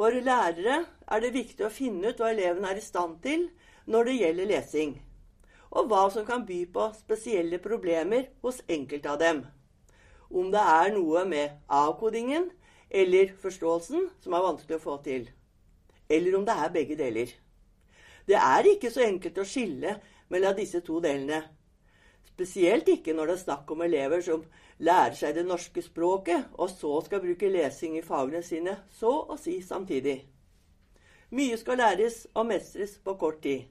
For lærere er det viktig å finne ut hva eleven er i stand til når det gjelder lesing, og hva som kan by på spesielle problemer hos enkelte av dem. Om det er noe med avkodingen eller forståelsen som er vanskelig å få til. Eller om det er begge deler. Det er ikke så enkelt å skille mellom disse to delene. Spesielt ikke når det er snakk om elever som lærer seg det norske språket, og så skal bruke lesing i fagene sine, så å si samtidig. Mye skal læres og mestres på kort tid.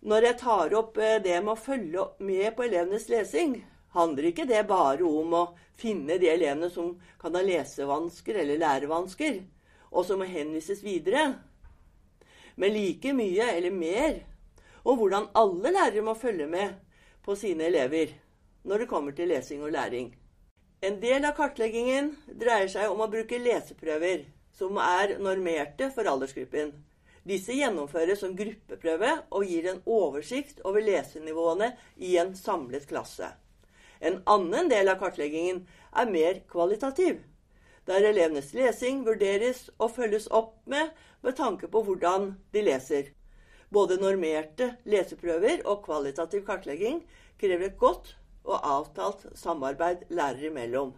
Når jeg tar opp eh, det med å følge med på elevenes lesing, handler ikke det bare om å finne de elevene som kan ha lesevansker eller lærevansker, og som må henvises videre. Men like mye, eller mer, om hvordan alle lærere må følge med på sine elever når det kommer til lesing og læring. En del av kartleggingen dreier seg om å bruke leseprøver som er normerte for aldersgruppen. Disse gjennomføres som gruppeprøve og gir en oversikt over lesenivåene i en samlet klasse. En annen del av kartleggingen er mer kvalitativ, der elevenes lesing vurderes og følges opp med med tanke på hvordan de leser. Både normerte leseprøver og kvalitativ kartlegging krever et godt og avtalt samarbeid lærere imellom.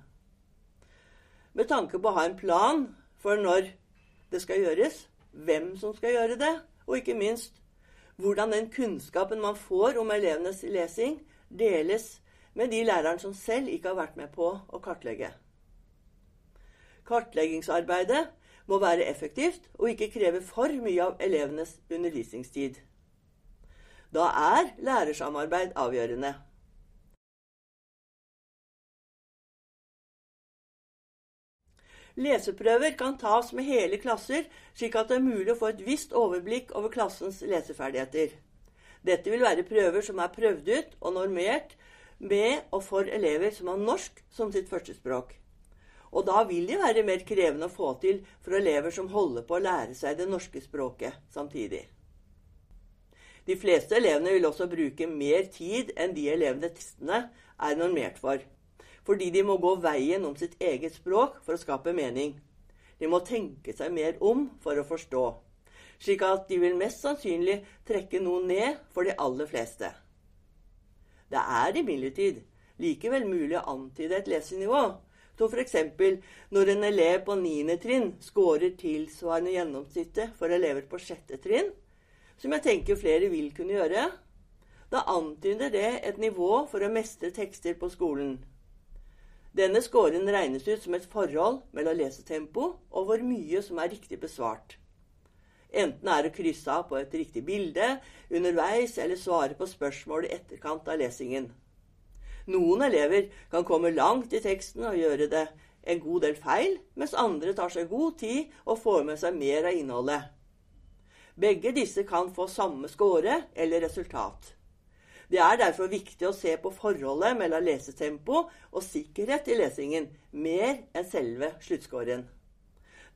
Med tanke på å ha en plan for når det skal gjøres, hvem som skal gjøre det, og ikke minst hvordan den kunnskapen man får om elevenes lesing, deles med de læreren som selv ikke har vært med på å kartlegge. Kartleggingsarbeidet må være effektivt og ikke kreve for mye av elevenes undervisningstid. Da er lærersamarbeid avgjørende. Leseprøver kan tas med hele klasser, slik at det er mulig å få et visst overblikk over klassens leseferdigheter. Dette vil være prøver som er prøvd ut og normert med og for elever som har norsk som sitt førstespråk. Og da vil de være mer krevende å få til for elever som holder på å lære seg det norske språket samtidig. De fleste elevene vil også bruke mer tid enn de elevene testene er normert for fordi de må gå veien om sitt eget språk for å skape mening. De må tenke seg mer om for å forstå, slik at de vil mest sannsynlig trekke noe ned for de aller fleste. Det er imidlertid likevel mulig å antyde et lesenivå, som f.eks. når en elev på 9. trinn scorer tilsvarende gjennomsnittet for elever på 6. trinn, som jeg tenker flere vil kunne gjøre. Da antyder det et nivå for å mestre tekster på skolen. Denne scoren regnes ut som et forhold mellom lesetempo og hvor mye som er riktig besvart. Enten er å krysse av på et riktig bilde underveis eller svare på spørsmål i etterkant av lesingen. Noen elever kan komme langt i teksten og gjøre det en god del feil, mens andre tar seg god tid og får med seg mer av innholdet. Begge disse kan få samme score eller resultat. Det er derfor viktig å se på forholdet mellom lesetempo og sikkerhet i lesingen, mer enn selve sluttscoren.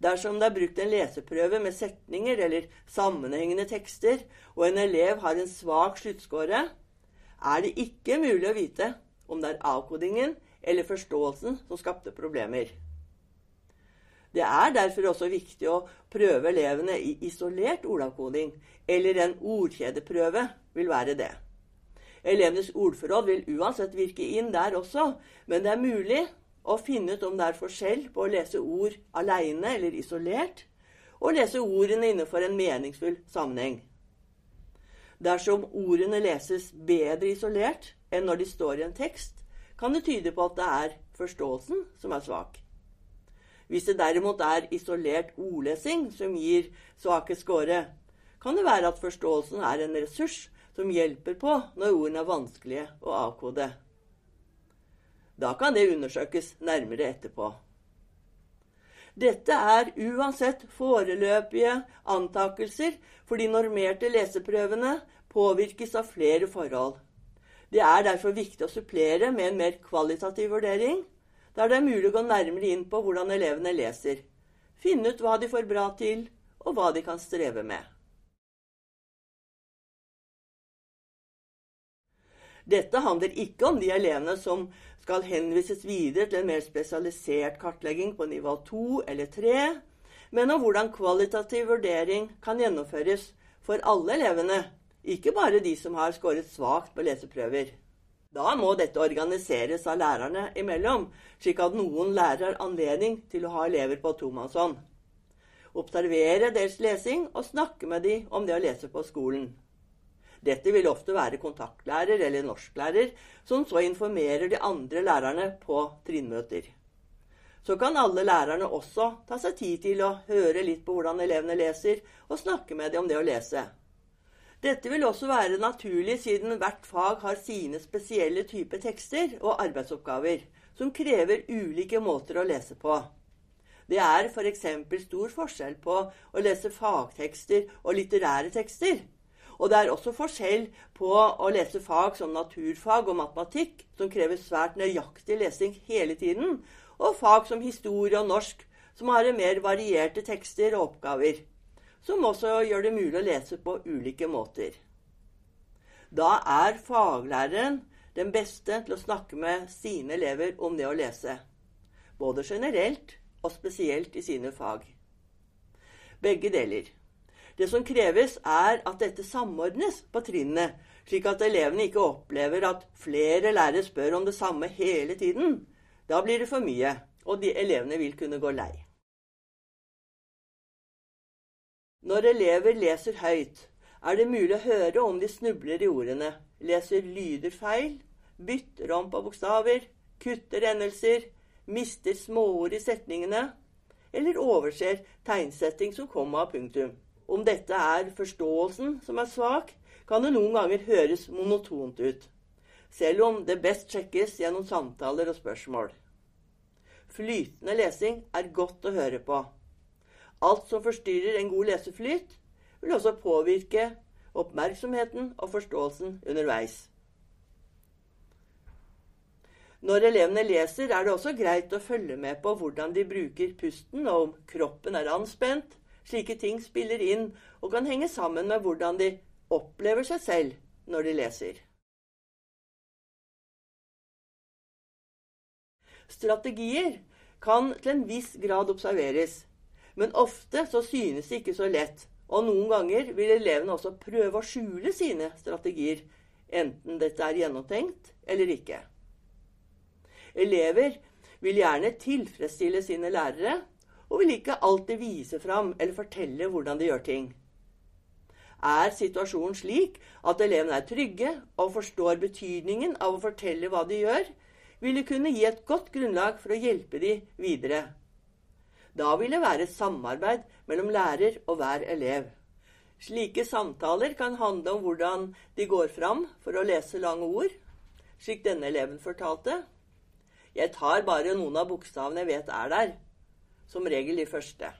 Dersom det er brukt en leseprøve med setninger eller sammenhengende tekster, og en elev har en svak sluttscore, er det ikke mulig å vite om det er avkodingen eller forståelsen som skapte problemer. Det er derfor også viktig å prøve elevene i isolert ordavkoding, eller en ordkjedeprøve vil være det. Elevenes ordforråd vil uansett virke inn der også, men det er mulig å finne ut om det er forskjell på å lese ord aleine eller isolert, og lese ordene innenfor en meningsfull sammenheng. Dersom ordene leses bedre isolert enn når de står i en tekst, kan det tyde på at det er forståelsen som er svak. Hvis det derimot er isolert ordlesing som gir svake score, kan det være at forståelsen er en ressurs som hjelper på når ordene er vanskelige å avkode. Da kan det undersøkes nærmere etterpå. Dette er uansett foreløpige antakelser, for de normerte leseprøvene påvirkes av flere forhold. Det er derfor viktig å supplere med en mer kvalitativ vurdering, der det er mulig å gå nærmere inn på hvordan elevene leser, finne ut hva de får bra til, og hva de kan streve med. Dette handler ikke om de elevene som skal henvises videre til en mer spesialisert kartlegging på nivå 2 eller 3, men om hvordan kvalitativ vurdering kan gjennomføres for alle elevene, ikke bare de som har skåret svakt på leseprøver. Da må dette organiseres av lærerne imellom, slik at noen lærer har anledning til å ha elever på tomannshånd. Observere deres lesing og snakke med dem om det å lese på skolen. Dette vil ofte være kontaktlærer eller norsklærer, som så informerer de andre lærerne på trinnmøter. Så kan alle lærerne også ta seg tid til å høre litt på hvordan elevene leser, og snakke med dem om det å lese. Dette vil også være naturlig siden hvert fag har sine spesielle typer tekster og arbeidsoppgaver, som krever ulike måter å lese på. Det er f.eks. For stor forskjell på å lese fagtekster og litterære tekster. Og det er også forskjell på å lese fag som naturfag og matematikk, som krever svært nøyaktig lesing hele tiden, og fag som historie og norsk, som har mer varierte tekster og oppgaver, som også gjør det mulig å lese på ulike måter. Da er faglæreren den beste til å snakke med sine elever om det å lese, både generelt og spesielt i sine fag. Begge deler. Det som kreves, er at dette samordnes på trinnene, slik at elevene ikke opplever at flere lærere spør om det samme hele tiden. Da blir det for mye, og de elevene vil kunne gå lei. Når elever leser høyt, er det mulig å høre om de snubler i ordene, leser lyder feil, bytter om på bokstaver, kutter endelser, mister småord i setningene, eller overser tegnsetting som komma og punktum. Om dette er forståelsen som er svak, kan det noen ganger høres monotont ut, selv om det best sjekkes gjennom samtaler og spørsmål. Flytende lesing er godt å høre på. Alt som forstyrrer en god leseflyt, vil også påvirke oppmerksomheten og forståelsen underveis. Når elevene leser, er det også greit å følge med på hvordan de bruker pusten, og om kroppen er anspent, Slike ting spiller inn og kan henge sammen med hvordan de opplever seg selv når de leser. Strategier kan til en viss grad observeres, men ofte så synes det ikke så lett, og noen ganger vil elevene også prøve å skjule sine strategier, enten dette er gjennomtenkt eller ikke. Elever vil gjerne tilfredsstille sine lærere, og vil ikke alltid vise fram eller fortelle hvordan de gjør ting. Er situasjonen slik at elevene er trygge og forstår betydningen av å fortelle hva de gjør, vil det kunne gi et godt grunnlag for å hjelpe de videre. Da vil det være samarbeid mellom lærer og hver elev. Slike samtaler kan handle om hvordan de går fram for å lese lange ord, slik denne eleven fortalte. Jeg tar bare noen av bokstavene jeg vet er der, som regel de første.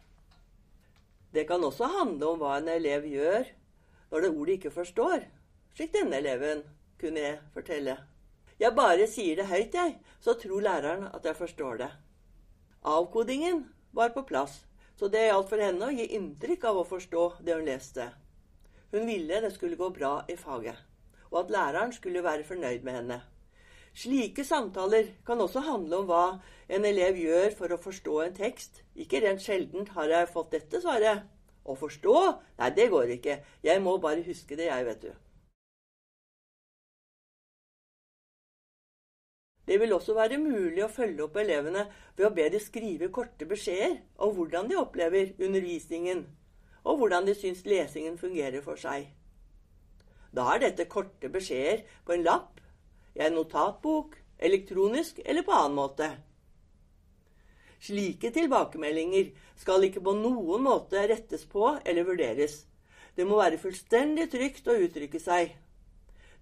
Det kan også handle om hva en elev gjør når det ordet ikke forstår, slik denne eleven kunne jeg fortelle. Jeg bare sier det høyt, jeg, så tror læreren at jeg forstår det. Avkodingen var på plass, så det gjaldt for henne å gi inntrykk av å forstå det hun leste. Hun ville det skulle gå bra i faget, og at læreren skulle være fornøyd med henne. Slike samtaler kan også handle om hva en elev gjør for å forstå en tekst. Ikke rent sjeldent har jeg fått dette svaret. Å forstå? Nei, det går ikke. Jeg må bare huske det, jeg, vet du. Det vil også være mulig å følge opp elevene ved å be de skrive korte beskjeder om hvordan de opplever undervisningen, og hvordan de syns lesingen fungerer for seg. Da er dette korte beskjeder på en lapp i en notatbok, elektronisk eller på annen måte. Slike tilbakemeldinger skal ikke på noen måte rettes på eller vurderes. Det må være fullstendig trygt å uttrykke seg.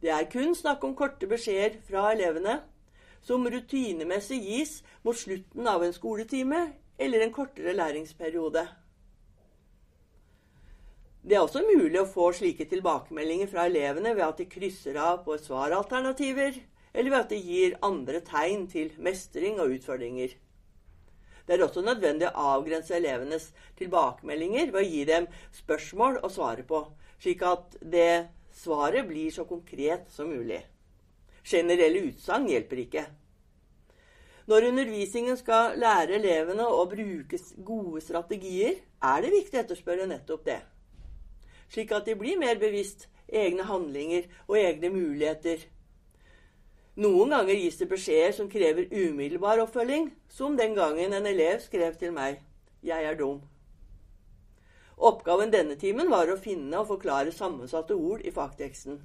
Det er kun snakk om korte beskjeder fra elevene, som rutinemessig gis mot slutten av en skoletime eller en kortere læringsperiode. Det er også mulig å få slike tilbakemeldinger fra elevene ved at de krysser av på svaralternativer, eller ved at de gir andre tegn til mestring og utfordringer. Det er også nødvendig å avgrense elevenes tilbakemeldinger ved å gi dem spørsmål å svare på, slik at det svaret blir så konkret som mulig. Generelle utsagn hjelper ikke. Når undervisningen skal lære elevene å bruke gode strategier, er det viktig å etterspørre nettopp det. Slik at de blir mer bevisst egne handlinger og egne muligheter. Noen ganger gis det beskjeder som krever umiddelbar oppfølging, som den gangen en elev skrev til meg 'Jeg er dum'. Oppgaven denne timen var å finne og forklare sammensatte ord i fagteksten.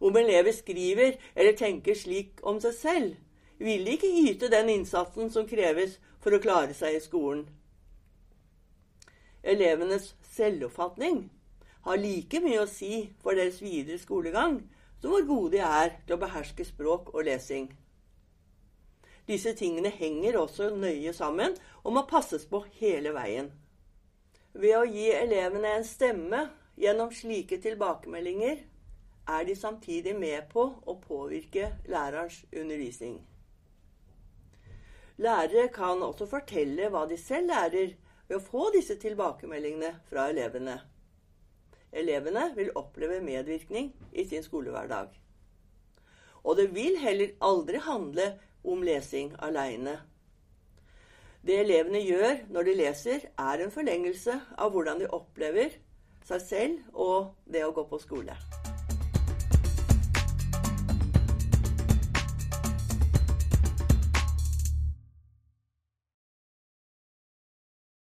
Om elever skriver eller tenker slik om seg selv, vil de ikke yte den innsatsen som kreves for å klare seg i skolen. Elevenes selvoppfatning har like mye å si for deres videre skolegang som hvor gode de er til å beherske språk og lesing. Disse tingene henger også nøye sammen og må passes på hele veien. Ved å gi elevene en stemme gjennom slike tilbakemeldinger er de samtidig med på å påvirke lærerens undervisning. Lærere kan også fortelle hva de selv lærer ved å få disse tilbakemeldingene fra elevene. Elevene vil oppleve medvirkning i sin skolehverdag. Og det vil heller aldri handle om lesing aleine. Det elevene gjør når de leser, er en forlengelse av hvordan de opplever seg selv og det å gå på skole.